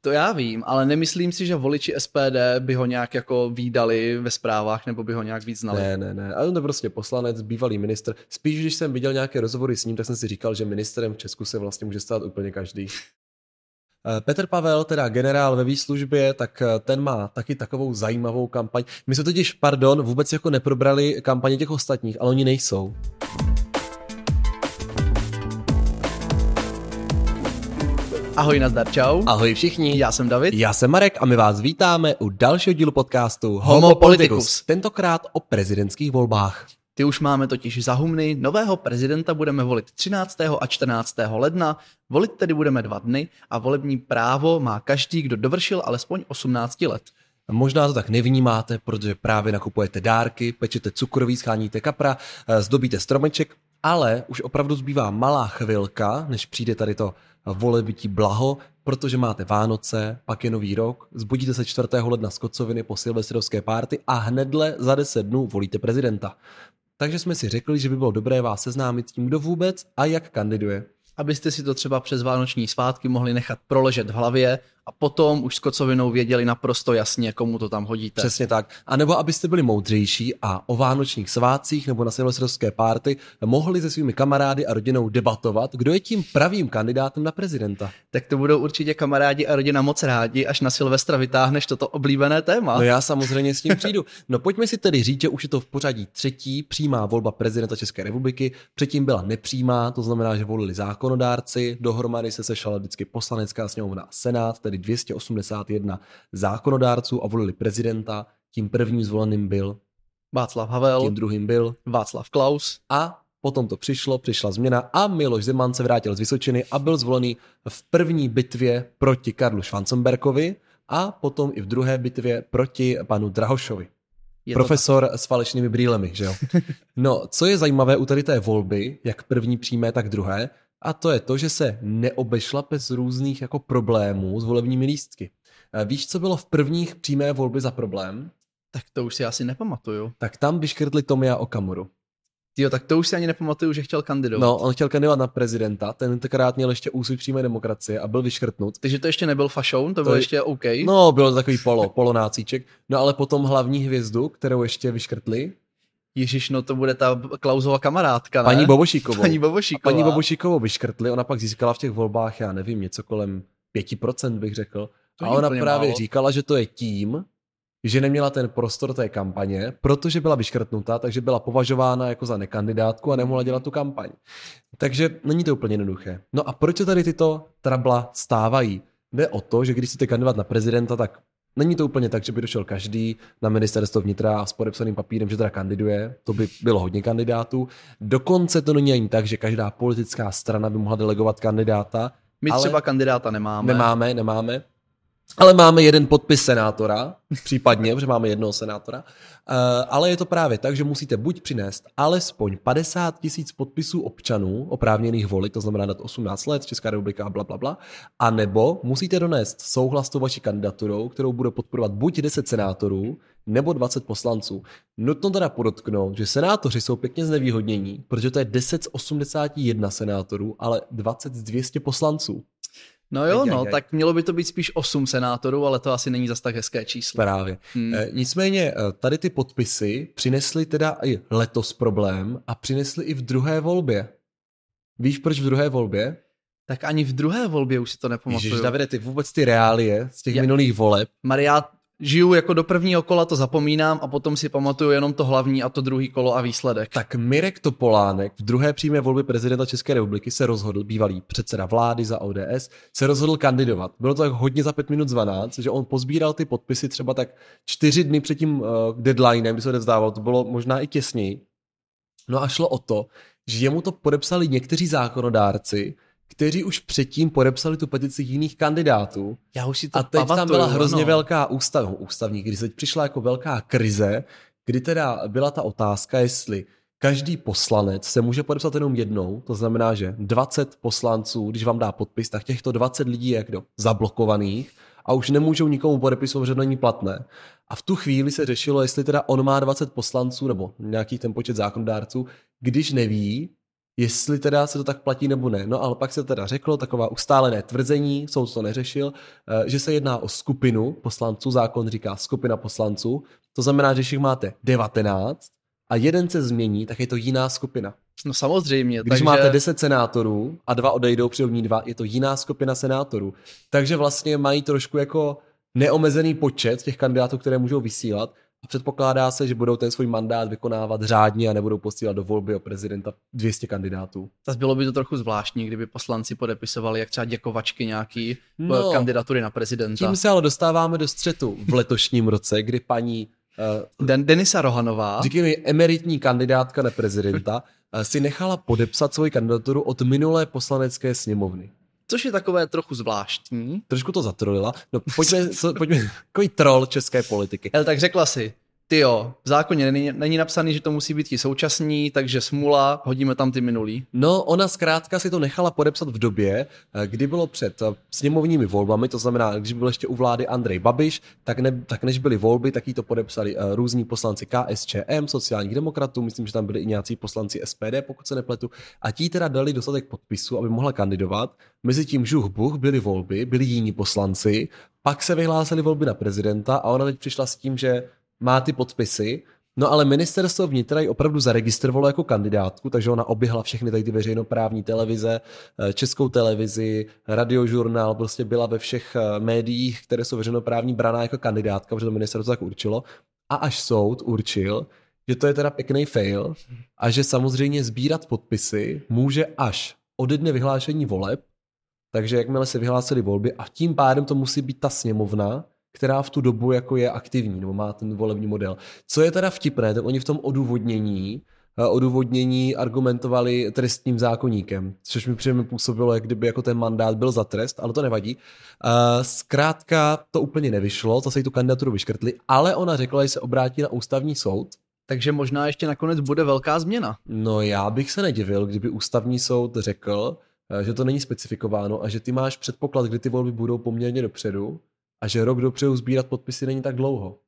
To já vím, ale nemyslím si, že voliči SPD by ho nějak jako výdali ve zprávách nebo by ho nějak víc znali. Ne, ne, ne. Ale on je prostě poslanec, bývalý ministr. Spíš, když jsem viděl nějaké rozhovory s ním, tak jsem si říkal, že ministrem v Česku se vlastně může stát úplně každý. Eh, Petr Pavel, teda generál ve výslužbě, tak eh, ten má taky takovou zajímavou kampaň. My jsme totiž, pardon, vůbec jako neprobrali kampaně těch ostatních, ale oni nejsou. Ahoj, nazdar, čau. Ahoj všichni. Já jsem David. Já jsem Marek a my vás vítáme u dalšího dílu podcastu Homo. Politicus. Tentokrát o prezidentských volbách. Ty už máme totiž za humny. Nového prezidenta budeme volit 13. a 14. ledna. Volit tedy budeme dva dny a volební právo má každý, kdo dovršil alespoň 18 let. Možná to tak nevnímáte, protože právě nakupujete dárky, pečete cukroví, scháníte kapra, eh, zdobíte stromeček, ale už opravdu zbývá malá chvilka, než přijde tady to volebití blaho, protože máte Vánoce, pak je nový rok, zbudíte se 4. ledna z kocoviny po silvestrovské párty a hnedle za 10 dnů volíte prezidenta. Takže jsme si řekli, že by bylo dobré vás seznámit s tím, kdo vůbec a jak kandiduje. Abyste si to třeba přes vánoční svátky mohli nechat proležet v hlavě a potom už s kocovinou věděli naprosto jasně, komu to tam hodíte. Přesně tak. A nebo abyste byli moudřejší a o vánočních svátcích nebo na silvestrovské párty mohli se svými kamarády a rodinou debatovat, kdo je tím pravým kandidátem na prezidenta. Tak to budou určitě kamarádi a rodina moc rádi, až na Silvestra vytáhneš toto oblíbené téma. No já samozřejmě s tím přijdu. No pojďme si tedy říct, že už je to v pořadí třetí přímá volba prezidenta České republiky. Předtím byla nepřímá, to znamená, že volili zákonodárci, dohromady se sešla vždycky poslanecká sněmovna a senát, tedy 281 zákonodárců a volili prezidenta. Tím prvním zvoleným byl, Václav Havel, tím druhým byl Václav Klaus. a potom to přišlo, přišla změna a Miloš Zeman se vrátil z Vysočiny a byl zvolený v první bitvě proti Karlu Schwanzenbergovi a potom i v druhé bitvě proti panu Drahošovi. Je Profesor s falešnými brýlemi, že jo? No, co je zajímavé u tady té volby, jak první přímé, tak druhé, a to je to, že se neobešla bez různých jako problémů s volebními lístky. Eh, Víš, co bylo v prvních přímé volby za problém? Tak to už si asi nepamatuju. Tak tam vyškrtli Tomia Okamuru. Jo, tak to už si ani nepamatuju, že chtěl kandidovat. No, on chtěl kandidovat na prezidenta, tentokrát měl ještě úsvit přímé demokracie a byl vyškrtnut. Takže to ještě nebyl fašoun, to, To bylo je- ještě OK. No, byl to takový polo, polonácíček. No ale potom hlavní hvězdu, kterou ještě vyškrtli, Ježíš, no to bude ta Klausova kamarádka, ne? paní Bobošíkovou. Paní A Bobošíková. paní Bobošíkovou vyškrtli, ona pak získala v těch volbách, já nevím, něco kolem 5% bych řekl. To a ona právě málo. říkala, že to je tím, že neměla ten prostor té kampaně, protože byla vyškrtnutá, takže byla považována jako za nekandidátku a nemohla dělat tu kampaň. Takže není to úplně jednoduché. No a proč se tady tyto trabla stávají? Jde o to, že když chcete kandidovat na prezidenta, tak není to úplně tak, že by došel každý na ministerstvo vnitra s podepsaným papírem, že teda kandiduje. To by bylo hodně kandidátů. Dokonce to není ani tak, že každá politická strana by mohla delegovat kandidáta. My ale- třeba kandidáta nemáme. Nemáme, nemáme. Ale máme jeden podpis senátora, případně, protože máme jednoho senátora. Uh, ale je to právě tak, že musíte buď přinést alespoň 50 tisíc podpisů občanů oprávněných volit, to znamená nad 18 let, Česká republika a bla, bla, bla, a nebo musíte donést souhlas s tou vaší kandidaturou, kterou bude podporovat buď 10 senátorů, nebo 20 poslanců. Nutno teda podotknout, že senátoři jsou pěkně znevýhodnění, protože to je 10 z 81 senátorů, ale 20 z 200 poslanců. No jo, Aj, no, aj. tak mělo by to být spíš 8 senátorů, ale to asi není zas tak hezké číslo. Právě. Hmm. Hmm. Nicméně eh, tady ty podpisy přinesly teda i letos problém a přinesly i v druhé volbě. Víš, proč v druhé volbě? Tak ani v druhé volbě už si to nepamatuju. Ježiš, Davide, ty vůbec ty reálie z těch Ja- minulých voleb. Maria, žiju jako do prvního kola, to zapomínám a potom si pamatuju jenom to hlavní a to druhý kolo a výsledek. Tak Mirek Topolánek v druhé přímé volbě prezidenta České republiky se rozhodl, bývalý předseda vlády za ODS, se rozhodl kandidovat. Bylo to tak hodně za pět minut 12, že on pozbíral ty podpisy třeba tak čtyři dny před tím uh, deadlinem, kdy se odevzdával, to bylo možná i těsněji. No a šlo o to, že jemu to podepsali někteří zákonodárci, kteří už předtím podepsali tu petici jiných kandidátů. Já už si to A teď pamatuju, tam byla hrozně ano. velká ústav, no, ústavní krize, teď přišla jako velká krize, kdy teda byla ta otázka, jestli každý poslanec se může podepsat jenom jednou, to znamená, že 20 poslanců, když vám dá podpis, tak těchto 20 lidí je jako zablokovaných a už nemůžou nikomu podepisovat, že to není platné. A v tu chvíli se řešilo, jestli teda on má 20 poslanců nebo nějaký ten počet zákonodárců, když neví, jestli teda se to tak platí nebo ne. No ale pak se teda řeklo, taková ustálené tvrzení, soud to neřešil, eh, že se jedná o skupinu poslanců, zákon říká skupina poslanců, to znamená, že jich máte 19 a jeden se změní, tak je to jiná skupina. No samozřejmě. Když takže... máte 10 senátorů a dva odejdou, přijdou dva, je to jiná skupina senátorů. Takže vlastně mají trošku jako neomezený počet těch kandidátů, které můžou vysílat předpokládá se, že budou ten svůj mandát vykonávat řádně a nebudou posílat do volby o prezidenta 200 kandidátů. Tak bylo by to trochu zvláštní, kdyby poslanci podepisovali jak třeba děkovačky nějaký eh, no, kandidatury na prezidenta. Tím se ale dostáváme do střetu v letošním roce, kdy paní uh, Den- Denisa Rohanová, říkej emeritní kandidátka na prezidenta, uh, si nechala podepsat svoji kandidaturu od minulé poslanecké sněmovny. Což je takové trochu zvláštní. Trošku to zatrolila. No pojďme, co, pojďme, takový troll české politiky. Ale tak řekla si, ty jo, v zákoně není, není napsaný, že to musí být ti současní, takže smula, hodíme tam ty minulý. No, ona zkrátka si to nechala podepsat v době, eh, kdy bylo před eh, sněmovními volbami, to znamená, když byl ještě u vlády Andrej Babiš, tak, ne, tak než byly volby, tak jí to podepsali uh, různí poslanci KSČM, sociálních demokratů, myslím, že tam byli i nějací poslanci SPD, pokud se nepletu, a ti teda dali dostatek podpisů, aby mohla kandidovat. Mezi tím žuch buch byly volby, byli jiní poslanci, pak se vyhlásili volby na prezidenta a ona teď přišla s tím, že má ty podpisy, no ale ministerstvo vnitra ji opravdu zaregistrovalo jako kandidátku, takže ona oběhla všechny tady ty veřejnoprávní televize, eh, českou televizi, radiožurnál, prostě byla ve všech eh, médiích, které jsou veřejnoprávní braná jako kandidátka, protože to ministerstvo tak určilo. A až soud určil, že to je teda pěkný fail a že samozřejmě sbírat podpisy může až ode dne vyhlášení voleb, takže jakmile se vyhlásily volby a tím pádem to musí být ta sněmovna, která v tu dobu jako je aktivní, nebo má ten volební model. Co je teda vtipné, tak oni v tom odůvodnění eh, odůvodnění argumentovali trestním zákoníkem, což mi příjemně působilo, jak kdyby jako ten mandát byl za trest, ale to nevadí. Eh, zkrátka to úplně nevyšlo, zase tu kandidaturu vyškrtli, ale ona řekla, že se obrátí na ústavní soud. Takže možná ještě nakonec bude velká změna. No já bych se nedivil, kdyby ústavní soud řekl, eh, že to není specifikováno a že ty máš předpoklad, kdy ty volby budou poměrně dopředu a že rok dopředu sbírat podpisy není tak dlouho.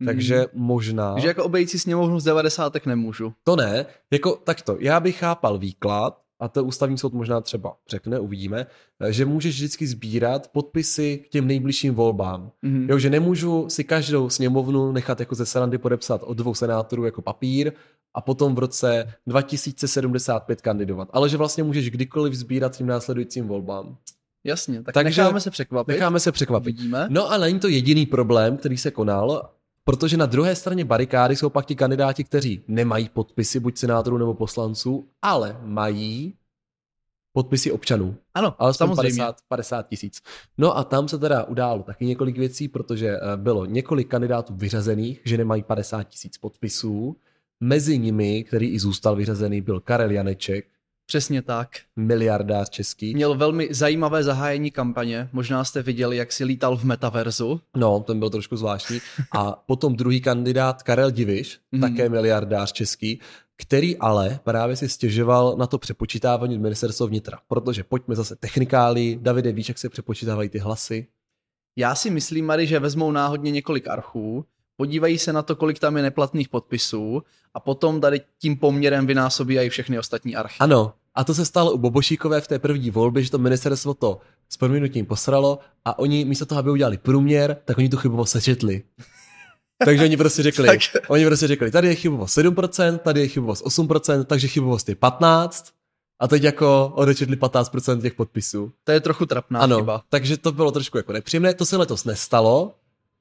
Hmm. Takže možná... Že jako obejít si sněmovnu z 90. nemůžu. To ne, jako takto, já bych chápal výklad, a to ústavní soud možná třeba řekne, uvidíme, že můžeš vždycky sbírat podpisy k těm nejbližším volbám. Mm-hmm. Jo, že nemůžu si každou sněmovnu nechat jako ze srandy podepsat od dvou senátorů jako papír a potom v roce 2075 kandidovat. Ale že vlastně můžeš kdykoliv sbírat tím následujícím volbám. Jasně, tak Takže necháme se překvapit. Necháme se překvapit. Vidíme. No a není to jediný problém, který se konal, protože na druhé straně barikády jsou pak ti kandidáti, kteří nemají podpisy buď senátorů nebo poslanců, ale mají podpisy občanů. Ano, ale samozřejmě. 50, 50 tisíc. No a tam se teda událo taky několik věcí, protože eh, bylo několik kandidátů vyřazených, že nemají 50 tisíc podpisů. Mezi nimi, který i zůstal vyřazený, byl Karel Janeček, Přesně tak. Miliardář český. Měl velmi zajímavé zahájení kampaně. Možná jste viděli, jak si lítal v metaverzu. No, ten byl trošku zvláštní. A potom druhý kandidát Karel Diviš, mm. také miliardář český, který ale právě si stěžoval na to přepočítávání ministerstva vnitra. Protože pojďme zase technikály. Davide, víš, jak se přepočítávají ty hlasy? Já si myslím, Mary, že vezmou náhodně několik archů, podívají se na to, kolik tam je neplatných podpisů a potom tady tím poměrem vynásobí i všechny ostatní archy. Ano, a to se stalo u Bobošíkové v té první volbě, že to ministerstvo to s prominutím posralo a oni místo toho, aby udělali průměr, tak oni tu chybovost sečetli. takže oni prostě řekli, tak. oni prostě řekli, tady je chybovost 7%, tady je chybovost 8%, takže chybovost je 15%. A teď jako odečetli 15% těch podpisů. To je trochu trapná ano, chyba. takže to bylo trošku jako nepříjemné. To se letos nestalo,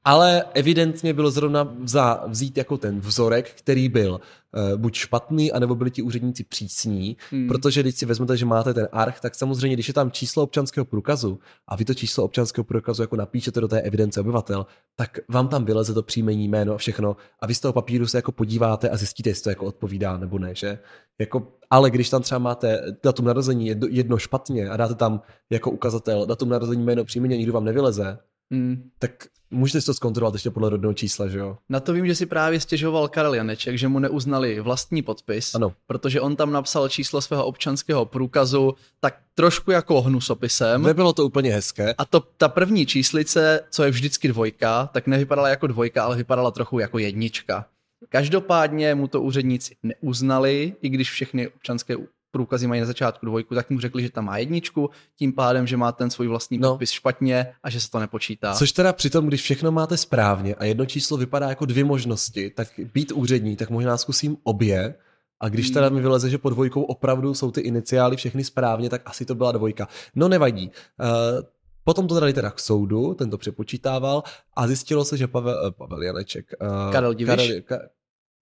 ale evidentně bylo zrovna za, vzít jako ten vzorek, který byl uh, buď špatný, anebo byli ti úředníci přísní, hmm. protože když si vezmete, že máte ten arch, tak samozřejmě, když je tam číslo občanského průkazu a vy to číslo občanského průkazu jako napíšete do té evidence obyvatel, tak vám tam vyleze to příjmení, jméno a všechno a vy z toho papíru se jako podíváte a zjistíte, jestli to jako odpovídá nebo ne, že? Jako, ale když tam třeba máte datum narození jedno, jedno špatně a dáte tam jako ukazatel datum narození, jméno, příjmení a nikdo vám nevyleze, Hmm. Tak můžete si to zkontrolovat ještě podle rodného čísla, že jo? Na to vím, že si právě stěžoval Karel Janeček, že mu neuznali vlastní podpis, ano. protože on tam napsal číslo svého občanského průkazu tak trošku jako hnusopisem. Nebylo to úplně hezké. A to ta první číslice, co je vždycky dvojka, tak nevypadala jako dvojka, ale vypadala trochu jako jednička. Každopádně mu to úředníci neuznali, i když všechny občanské průkazy mají na začátku dvojku, tak mu řekli, že tam má jedničku, tím pádem, že má ten svůj vlastní No. podpis špatně a že se to nepočítá. Což teda přitom, když všechno máte správně a jedno číslo vypadá jako dvě možnosti, tak být úřední, tak možná zkusím obě. A když teda mi vyleze, že pod dvojkou opravdu jsou ty iniciály všechny správně, tak asi to byla dvojka. No nevadí. Uh, potom to dali teda k soudu, ten to přepočítával a zjistilo se, že Pavel, uh, Pavel Janeček. Uh, Karel Diviš? Karel, ka,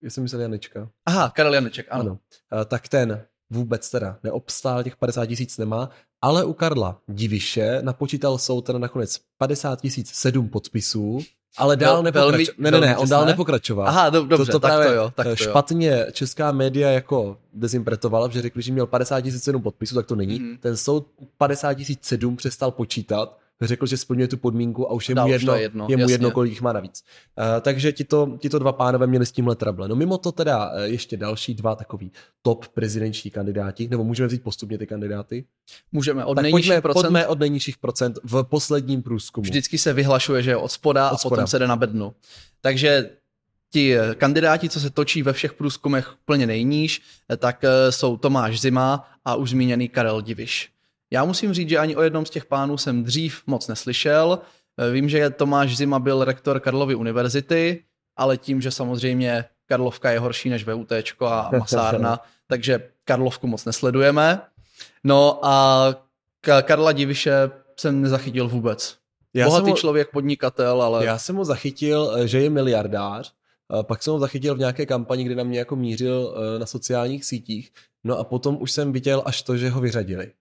já jsem myslel Janečka. Aha, Karel Janeček, ano. Ano. Tak ten vůbec teda neobstál, těch 50 tisíc nemá, ale u Karla Diviše napočítal soud teda nakonec 50 tisíc sedm podpisů, ale dál Vel- nepokračoval. Ne, ne, ne, on dál nepokračoval. Aha, do, dobře, to, to tak to jo, tak to jo. špatně česká média jako dezinterpretovala, protože řekli, že měl 50 tisíc sedm podpisů, tak to není. Mhm. Ten soud u 50 tisíc sedm přestal počítat, řekl, že splňuje tu podmínku a už je mu jedno, jedno, je mu jasně. jedno kolik má navíc. Uh, takže tito, tito dva pánové měli s tímhle trable. No mimo to teda eh, ještě další dva takový top prezidenční kandidáti, nebo můžeme vzít postupně ty kandidáty? Můžeme od tak nejnižších pojďme, procent. pojďme od nejnižších procent v posledním průzkumu. Vždycky se vyhlašuje, že je od spoda Od a spoda. potom se jde na bednu. Takže ti eh, kandidáti, co se točí ve všech průzkumech plně nejníž, tak jsou Tomáš Zima a už zmíněný Karel Diviš. Já musím říct, že ani o jednom z těch pánů jsem dřív moc neslyšel. Eh, Vím, že Tomáš Zima byl rektor Karlovy univerzity, ale tím, že samozřejmě Karlovka je horší než VUT a masárna, takže Karlovku moc nesledujeme. No a Ka- Karla Diviše jsem nezachytil vůbec. Já Bohatý jsem ho- člověk, podnikatel, ale Já jsem ho zachytil, eh, že je miliardář, eh, pak jsem ho zachytil v nějaké kampani, kde na mě jako mířil na sociálních sítích, no a potom už jsem viděl až to, že ho vyřadili.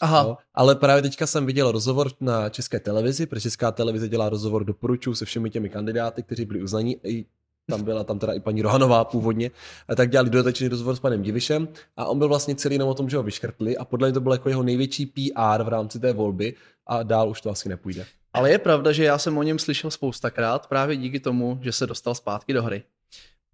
Aha, No, ale právě teďka jsem viděl rozhovor na české televizi, protože česká televize dělá rozhovor doporučuju se všemi těmi kandidáty, kteří byli uznaní. I tam byla tam teda i paní Rohanová původně, a tak dělali dodatečný rozhovor s panem Divišem a on byl vlastně celý jenom o tom, že ho vyškrtli a podle mě to byl jako jeho největší PR v rámci té volby a dál už to asi nepůjde. ale je pravda, že já jsem o něm slyšel spoustakrát právě díky tomu, že se dostal zpátky do hry.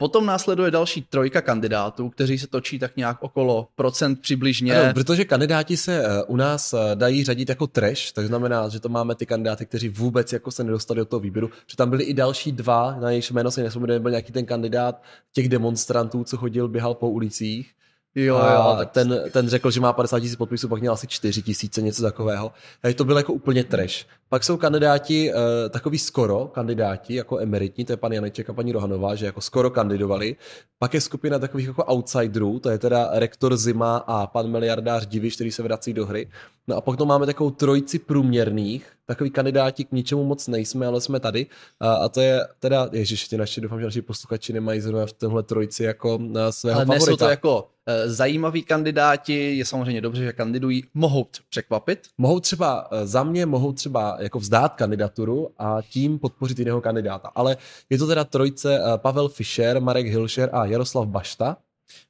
Potom následuje další trojka kandidátů, kteří se točí tak nějak okolo procent přibližně. Ano, protože kandidáti se eh, u nás eh, dají řadit jako trash, tak znamená, že to máme ty kandidáty, kteří vůbec jako se nedostali do toho výběru, že tam byli i další dva, na jejichž jméno si nespomenul, byl nějaký ten kandidát těch demonstrantů, co chodil, běhal po ulicích. Jo, a jo, ten, ten řekl, že má 50 tisíc podpisů, pak měl asi 4 tisíce, něco takového. Takže to bylo jako úplně trash. Pak jsou kandidáti, uh, takový skoro kandidáti, jako emeritní, to je pan Janeček a paní Rohanová, že jako skoro kandidovali. Pak je skupina takových jako outsiderů, to je teda rektor Zima a pan miliardář Diviš, který se vrací do hry. No a pak to máme takovou trojici průměrných, takový kandidáti k ničemu moc nejsme, ale jsme tady. A, a to je teda, ježiš, ty naši, doufám, že naši posluchači nemají zrovna v tenhle trojici jako na svého ale jsou favorita. to jako eh, zajímaví kandidáti, je samozřejmě dobře, že kandidují, mohou překvapit. mohou třeba eh, za mě mohou třeba jako vzdát kandidaturu a tím podpořit jiného kandidáta. Ale je to teda trojce eh, Pavel Fischer, Marek Hilšer a Jaroslav Bašta.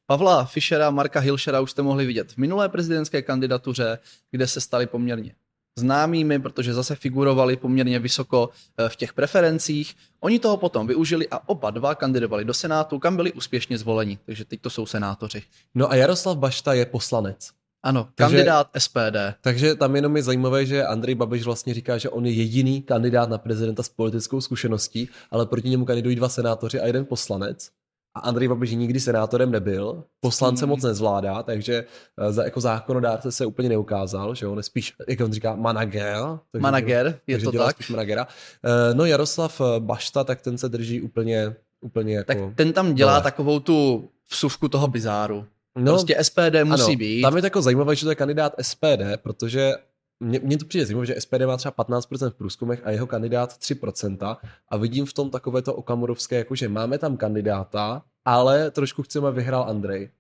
Pavla Fischera, Marka Hilšera už jste mohli vidět v minulé prezidentské kandidatuře, kde se stali poměrně známými, protože zase figurovali poměrně vysoko eh, v těch preferencích. Oni toho potom využili a oba dva kandidovali do Senátu, kam byli úspěšně zvoleni. Takže teď to jsou senátoři. No a Jaroslav Bašta je poslanec. Ano, Takže- kandidát SPD. Takže tam jenom je zajímavé, že Andrej Babiš vlastně říká, že on je jediný kandidát na prezidenta s politickou zkušeností, ale proti němu kandidují dva senátoři a jeden poslanec. A Andrej Babiš nikdy senátorem nebyl, poslance Hmm. moc nezvládá, takže eh, za, jako zákonodárce se úplně neukázal, že on je spíš, jak on říká, manager. takže- Manager, je takže to dělá tak? spíš managera. Eh, No Jaroslav eh, Bašta, tak ten se drží úplně, úplně jako... Tak ten tam dělá dole. takovou tu vsuvku toho bizáru. no, Prostě SPD musí ano, být. Tam je to jako zajímavé, že to je kandidát SPD, protože mně, mně to přijde zajímavé, že SPD má třeba 15% v průzkumech a jeho kandidát 3% a vidím v tom takové to okamurovské, jako že máme tam kandidáta, ale trošku chceme vyhrál Andrej.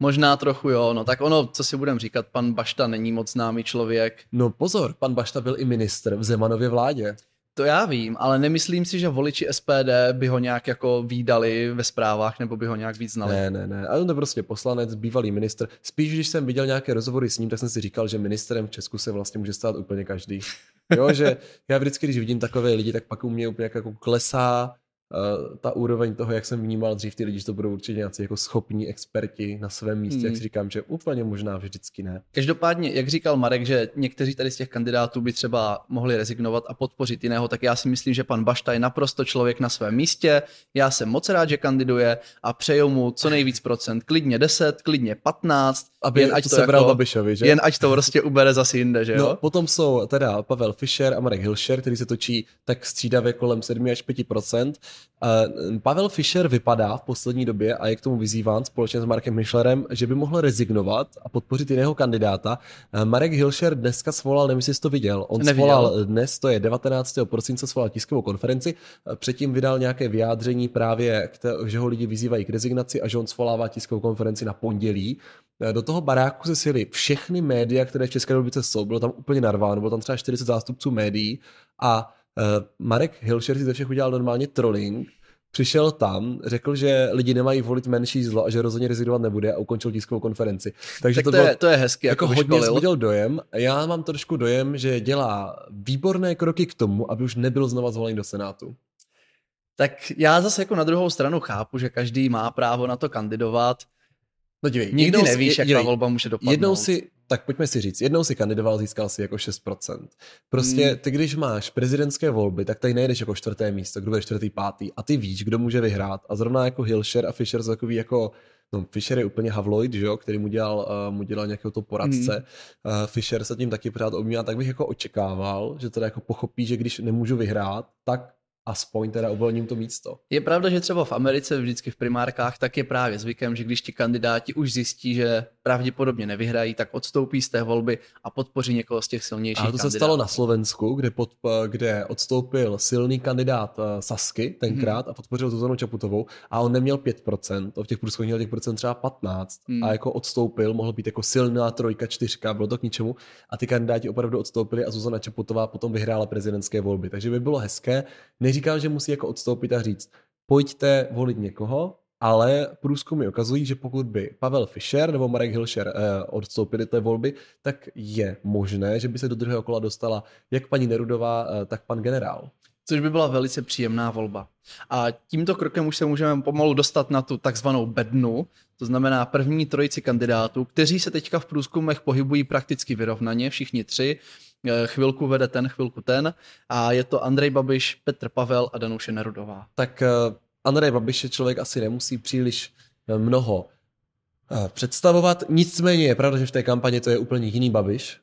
Možná trochu jo, no tak ono, co si budem říkat, pan Bašta není moc známý člověk. No pozor, pan Bašta byl i ministr v Zemanově vládě. To já vím, ale nemyslím si, že voliči SPD by ho nějak jako výdali ve zprávách nebo by ho nějak víc znali. Ne, ne, ne. A on je prostě poslanec, bývalý ministr. Spíš, když jsem viděl nějaké rozhovory s ním, tak jsem si říkal, že ministrem v Česku se vlastně může stát úplně každý. Jo, že já vždycky, když vidím takové lidi, tak pak u mě úplně jako klesá uh, ta úroveň toho, jak jsem vnímal dřív ty lidi, že to budou určitě nějací jako schopní experti na svém místě, hmm. jak si říkám, že úplně možná vždycky ne. Každopádně, jak říkal Marek, že někteří tady z těch kandidátů by třeba mohli rezignovat a podpořit jiného, tak já si myslím, že pan Bašta je naprosto člověk na svém místě. Já jsem moc rád, že kandiduje a přeju mu co nejvíc procent, klidně 10, klidně 15, aby jen ať to, to sebral jako, Babišovi, že? Jen ať to prostě ubere zase jinde, že no, jo? No, potom jsou teda Pavel Fischer a Marek Hilšer, který se točí tak střídavě kolem 7 až 5 Pavel Fischer vypadá v poslední době a je k tomu vyzýván společně s Markem Michlerem, že by mohl rezignovat a podpořit jiného kandidáta. Marek Hilšer dneska svolal, nevím, jestli jsi to viděl, on Neviděl. svolal dnes, to je 19. prosince, svolal tiskovou konferenci, předtím vydal nějaké vyjádření právě, že ho lidi vyzývají k rezignaci a že on svolává tiskovou konferenci na pondělí. Do toho baráku se sjeli všechny média, které v České republice jsou, bylo tam úplně narváno, bylo tam třeba 40 zástupců médií a Marek Hilšer si ze všech udělal normálně trolling, přišel tam, řekl, že lidi nemají volit menší zlo a že rozhodně rezignovat nebude a ukončil tiskovou konferenci. Takže tak to, to, bylo, je, to je hezky. Jako, jako hodně vzbudil dojem. Já mám trošku dojem, že dělá výborné kroky k tomu, aby už nebyl znova zvolen do Senátu. Tak já zase jako na druhou stranu chápu, že každý má právo na to kandidovat. No dívej, nikdy nevíš, jak ta volba může dopadnout. Jednou si tak pojďme si říct, jednou si kandidoval, získal si jako 6%. Prostě hmm. ty, když máš prezidentské volby, tak tady nejdeš jako čtvrté místo, kdo bude čtvrtý, pátý a ty víš, kdo může vyhrát. A zrovna jako Hilscher a Fischer jsou takový jako No, Fischer je úplně Havloid, že jo, který mu dělal, uh, mu dělal nějakého to poradce. Hmm. Uh, Fischer se tím taky pořád obmívá, tak bych jako očekával, že teda jako pochopí, že když nemůžu vyhrát, tak aspoň teda uvolním to místo. Je pravda, že třeba v Americe vždycky v primárkách tak je právě zvykem, že když ti kandidáti už zjistí, že pravděpodobně nevyhrají, tak odstoupí z té volby a podpoří někoho z těch silnějších A to kandidátů. se stalo na Slovensku, kde, pod, kde odstoupil silný kandidát eh, Sasky tenkrát hmm. a podpořil Zuzanu Čaputovou a on neměl 5%, v těch průzkumech měl těch procent třeba 15 hmm. a jako odstoupil, mohl být jako silná trojka, čtyřka, bylo to k ničemu a ty kandidáti opravdu odstoupili a Zuzana Čaputová potom vyhrála prezidentské volby. Takže by bylo hezké, neříkám, že musí jako odstoupit a říct, pojďte volit někoho, ale průzkumy ukazují, že pokud by Pavel Fischer nebo Marek Hilšer eh, odstoupili té volby, tak je možné, že by se do druhého kola dostala jak paní Nerudová, eh, tak pan generál. Což by byla velice příjemná volba. A tímto krokem už se můžeme pomalu dostat na tu takzvanou bednu, to znamená první trojici kandidátů, kteří se teďka v průzkumech pohybují prakticky vyrovnaně, všichni tři. Eh, chvilku vede ten, chvilku ten. A je to Andrej Babiš, Petr Pavel a Danuše Nerudová. Tak eh, Andrej Babiš je člověk asi nemusí příliš eh, mnoho představovat. Nicméně je pravda, že v té kampani to je úplně jiný Babiš.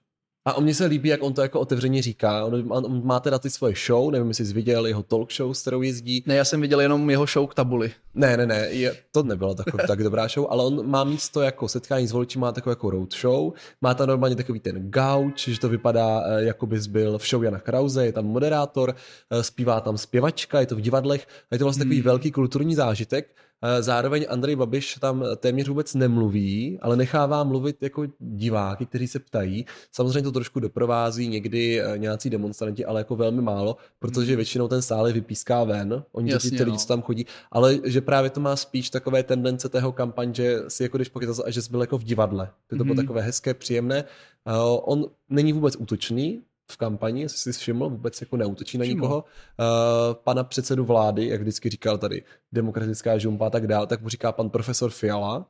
A o mně se líbí, jak on to jako otevřeně říká. On, on má teda ty svoje show, nevím, jestli jsi viděl jeho talk show, s kterou jezdí. Ne, já jsem viděl jenom jeho show k tabuli. Ne, ne, ne, je, to nebylo tak, tak dobrá show, ale on má místo jako setkání s voliči, má takovou jako road show, má tam normálně takový ten gauč, že to vypadá, eh, jako bys byl v show Jana Krause, je tam moderátor, eh, zpívá tam zpěvačka, je to v divadlech, a je to vlastně takový hmm. velký kulturní zážitek zároveň Andrej Babiš tam téměř vůbec nemluví, ale nechává mluvit jako diváky, kteří se ptají. Samozřejmě to trošku doprovází někdy eh, nějací demonstranti, ale jako velmi málo, protože hmm. většinou ten sál vypíská ven, oni Jasně, ty lidi, no. co tam chodí, ale že právě to má spíš takové tendence tého kampaň, že si jako když pokýtal, že jsi byl jako v divadle. To, to bylo hmm. takové hezké, příjemné. Uh, on není vůbec útočný, v kampani, jestli jsi všiml, vůbec jako neútočí na nikoho. Uh, pana předsedu vlády, jak vždycky říkal tady, demokratická žumpa a tak dál, tak mu říká pan profesor Fiala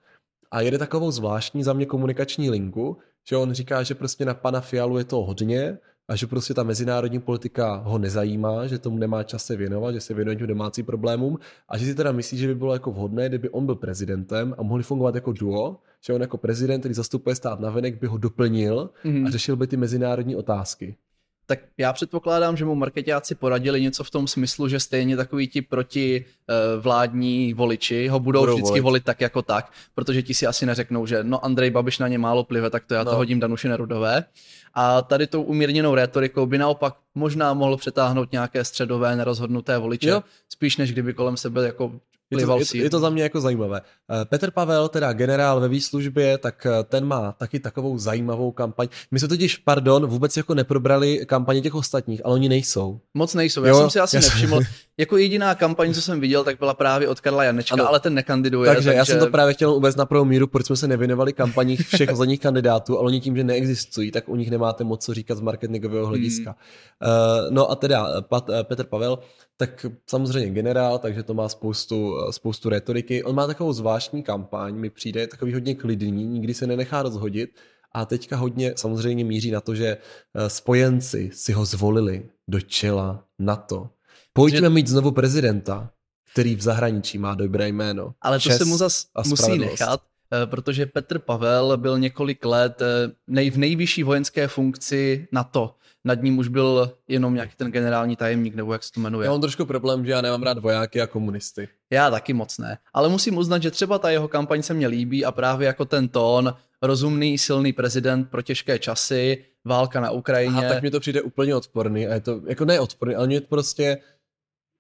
a jede takovou zvláštní za mě komunikační linku, že on říká, že prostě na pana Fialu je to hodně a že prostě ta mezinárodní politika ho nezajímá, že tomu nemá čas se věnovat, že se věnuje těm domácím problémům a že si teda myslí, že by bylo jako vhodné, kdyby on byl prezidentem a mohli fungovat jako duo, že on jako prezident, který zastupuje stát na venek, by ho doplnil mm-hmm. a řešil by ty mezinárodní otázky tak já předpokládám, že mu marketáci poradili něco v tom smyslu, že stejně takový ti proti uh, vládní voliči ho budou, budou vždycky volit. volit tak jako tak, protože ti si asi neřeknou, že no Andrej Babiš na ně málo plive, tak to já no. to hodím Danuši Nerudové. A tady tou umírněnou retorikou by naopak možná mohl přetáhnout nějaké středové nerozhodnuté voliče, jo. spíš než kdyby kolem sebe jako Je to, je, je to za mě jako zajímavé. Eh, Petr Pavel, teda generál ve výslužbě, tak eh, ten má taky takovou zajímavou kampaň. My jsme totiž, pardon, vůbec jako neprobrali kampaně těch ostatních, ale oni nejsou. Moc nejsou. Já jo, jsem si asi já nevšiml. jako jediná kampaň, co jsem viděl, tak byla právě od Karla Janečka, ano. ale ten nekandiduje. Takže, takže, já jsem to právě chtěl uvést na prvou míru, proč jsme se nevěnovali kampaních všech ostatních kandidátů, ale oni tím, že neexistují, tak u nich nemáte moc co říkat z marketingového hlediska. Hmm. Uh, no a teda Pat, Petr Pavel, tak samozřejmě generál, takže to má spoustu, spoustu retoriky. On má takovou zvláštní kampaň, mi přijde takový hodně klidný, nikdy se nenechá rozhodit a teďka hodně samozřejmě míří na to, že eh, spojenci si ho zvolili do čela NATO. Pojďme mít znovu prezidenta, který v zahraničí má dobré jméno. Ale to se mu zas musí nechat, eh, protože Petr Pavel byl několik let eh, nej, v nejvyšší vojenské funkci NATO nad ním už byl jenom nějaký ten generální tajemník, nebo jak se to jmenuje. Já mám trošku problém, že já nemám rád vojáky a komunisty. Já taky moc ne. Ale musím uznat, že třeba ta jeho kampaň se mně líbí a právě jako ten tón, rozumný, silný prezident pro těžké časy, válka na Ukrajině. A tak mi to přijde úplně odporný. A je to, jako ne odporný, ale mě prostě,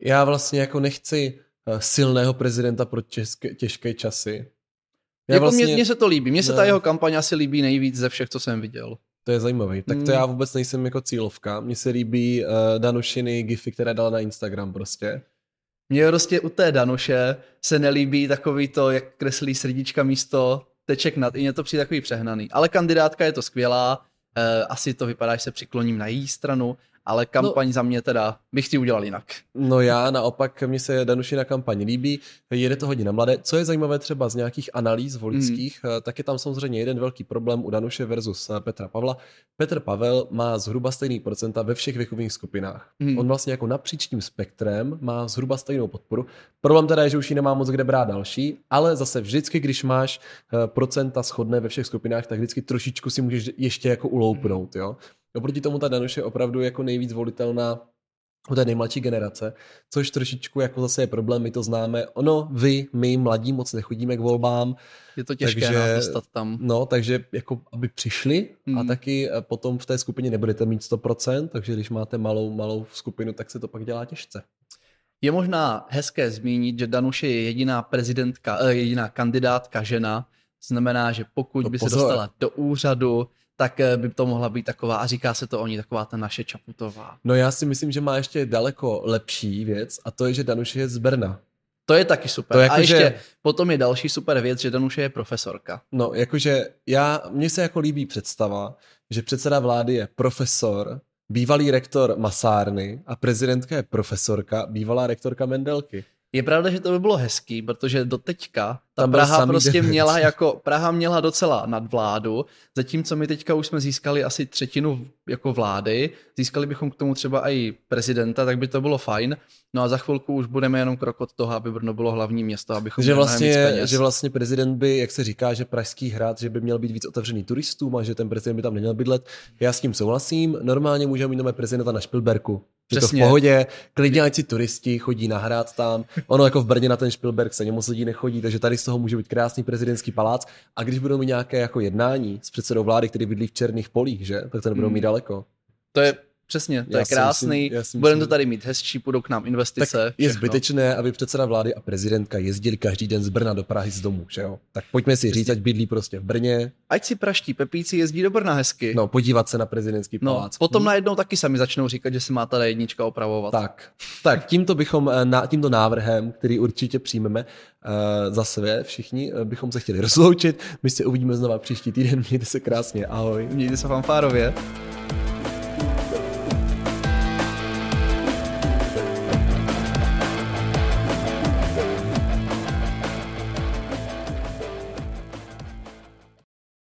já vlastně jako nechci eh, silného prezidenta pro těžké, těžké časy. Já jako vlastně... mně se to líbí. Mně se ta jeho kampaň asi líbí nejvíc ze všech, co jsem viděl. To je zajímavý. Tak to hmm. já vůbec nejsem jako cílovka. Mně se líbí uh, Danušiny gify, které dala na Instagram prostě. Mně prostě u té Danuše se nelíbí takový to, jak kreslí srdíčka místo teček nad. I mě to přijde takový přehnaný. Ale kandidátka je to skvělá. Uh, asi to vypadá, že se přikloním na její stranu, ale kampaň no, za mě teda bych si udělal jinak. No já naopak, mně se Danušina kampaň líbí, jede to hodně na mladé. Co je zajímavé třeba z nějakých analýz voličských, hmm. tak je tam samozřejmě jeden velký problém u Danuše versus eh, Petra Pavla. Petr Pavel má zhruba stejný procenta ve všech věkových skupinách. Hmm. On vlastně jako napříč tím spektrem má zhruba stejnou podporu. Problém teda je, že už ji nemá moc kde brát další, ale zase vždycky, když máš eh, procenta schodné ve všech skupinách, tak vždycky trošičku si můžeš ještě jako uloupnout, jo. Oproti tomu ta Danuš je opravdu jako nejvíc volitelná u té nejmladší generace, což trošičku jako zase je problém, my to známe. Ono, vy, my mladí moc nechodíme k volbám. Je to těžké takže, dostat tam. No, takže jako aby přišli hmm. a taky eh, potom v té skupině nebudete mít 100%, takže když máte malou, malou skupinu, tak se to pak dělá těžce. Je možná hezké zmínit, že Danuš je jediná prezidentka, eh, jediná kandidátka žena, znamená, že pokud to by pozor. se dostala do úřadu, tak eh, by to mohla být taková, a říká se to o ní, taková ta naše Čaputová. No já si myslím, že má ještě daleko lepší věc a to je, že Danuše je z Brna. To je taky super. To jako, a ještě že... potom je další super věc, že Danuše je profesorka. No, jakože já, mně se jako líbí představa, že předseda vlády je profesor, bývalý rektor masárny a prezidentka je profesorka, bývalá rektorka Mendelky. Je pravda, že to by bylo hezký, protože do teďka ta Tam Praha prostě devět. měla jako, Praha měla docela nadvládu, zatímco my teďka už jsme získali asi třetinu jako vlády, získali bychom k tomu třeba i prezidenta, tak by to bylo fajn. No a za chvilku už budeme jenom krok od toho, aby Brno bylo hlavní město, abychom že vlastně, že vlastně prezident by, jak se říká, že Pražský hrad, že by měl být víc otevřený turistům a že ten prezident by tam neměl bydlet. Já s tím souhlasím. Normálně můžeme mít nové prezidenta na Špilberku. Přesně. to v pohodě, klidně ať si turisti chodí nahrát tam. Ono jako v Brně na ten Špilberg se moc lidí nechodí, takže tady z toho může být krásný prezidentský palác. A když budou mít nějaké jako jednání s předsedou vlády, který bydlí v černých polích, že? Tak to nebudou mít hmm. daleko. To je Přesně, to já je krásný. Budeme to tady mít hezčí, půjdou k nám investice. Tak je zbytečné, aby předseda vlády a prezidentka jezdili každý den z Brna do Prahy z domu, že jo? Tak pojďme si říct, ať bydlí prostě v Brně. Ať si praští pepíci jezdí do Brna hezky. No, podívat se na prezidentský no, palác. No, potom hmm. najednou taky sami začnou říkat, že se má tady jednička opravovat. Tak, tak tímto bychom, eh, na, tímto návrhem, který určitě přijmeme uh, za své všichni, uh, bychom se chtěli rozloučit. My se uvidíme znova příští týden. Mějte se krásně. Ahoj. Mějte se fanfárově.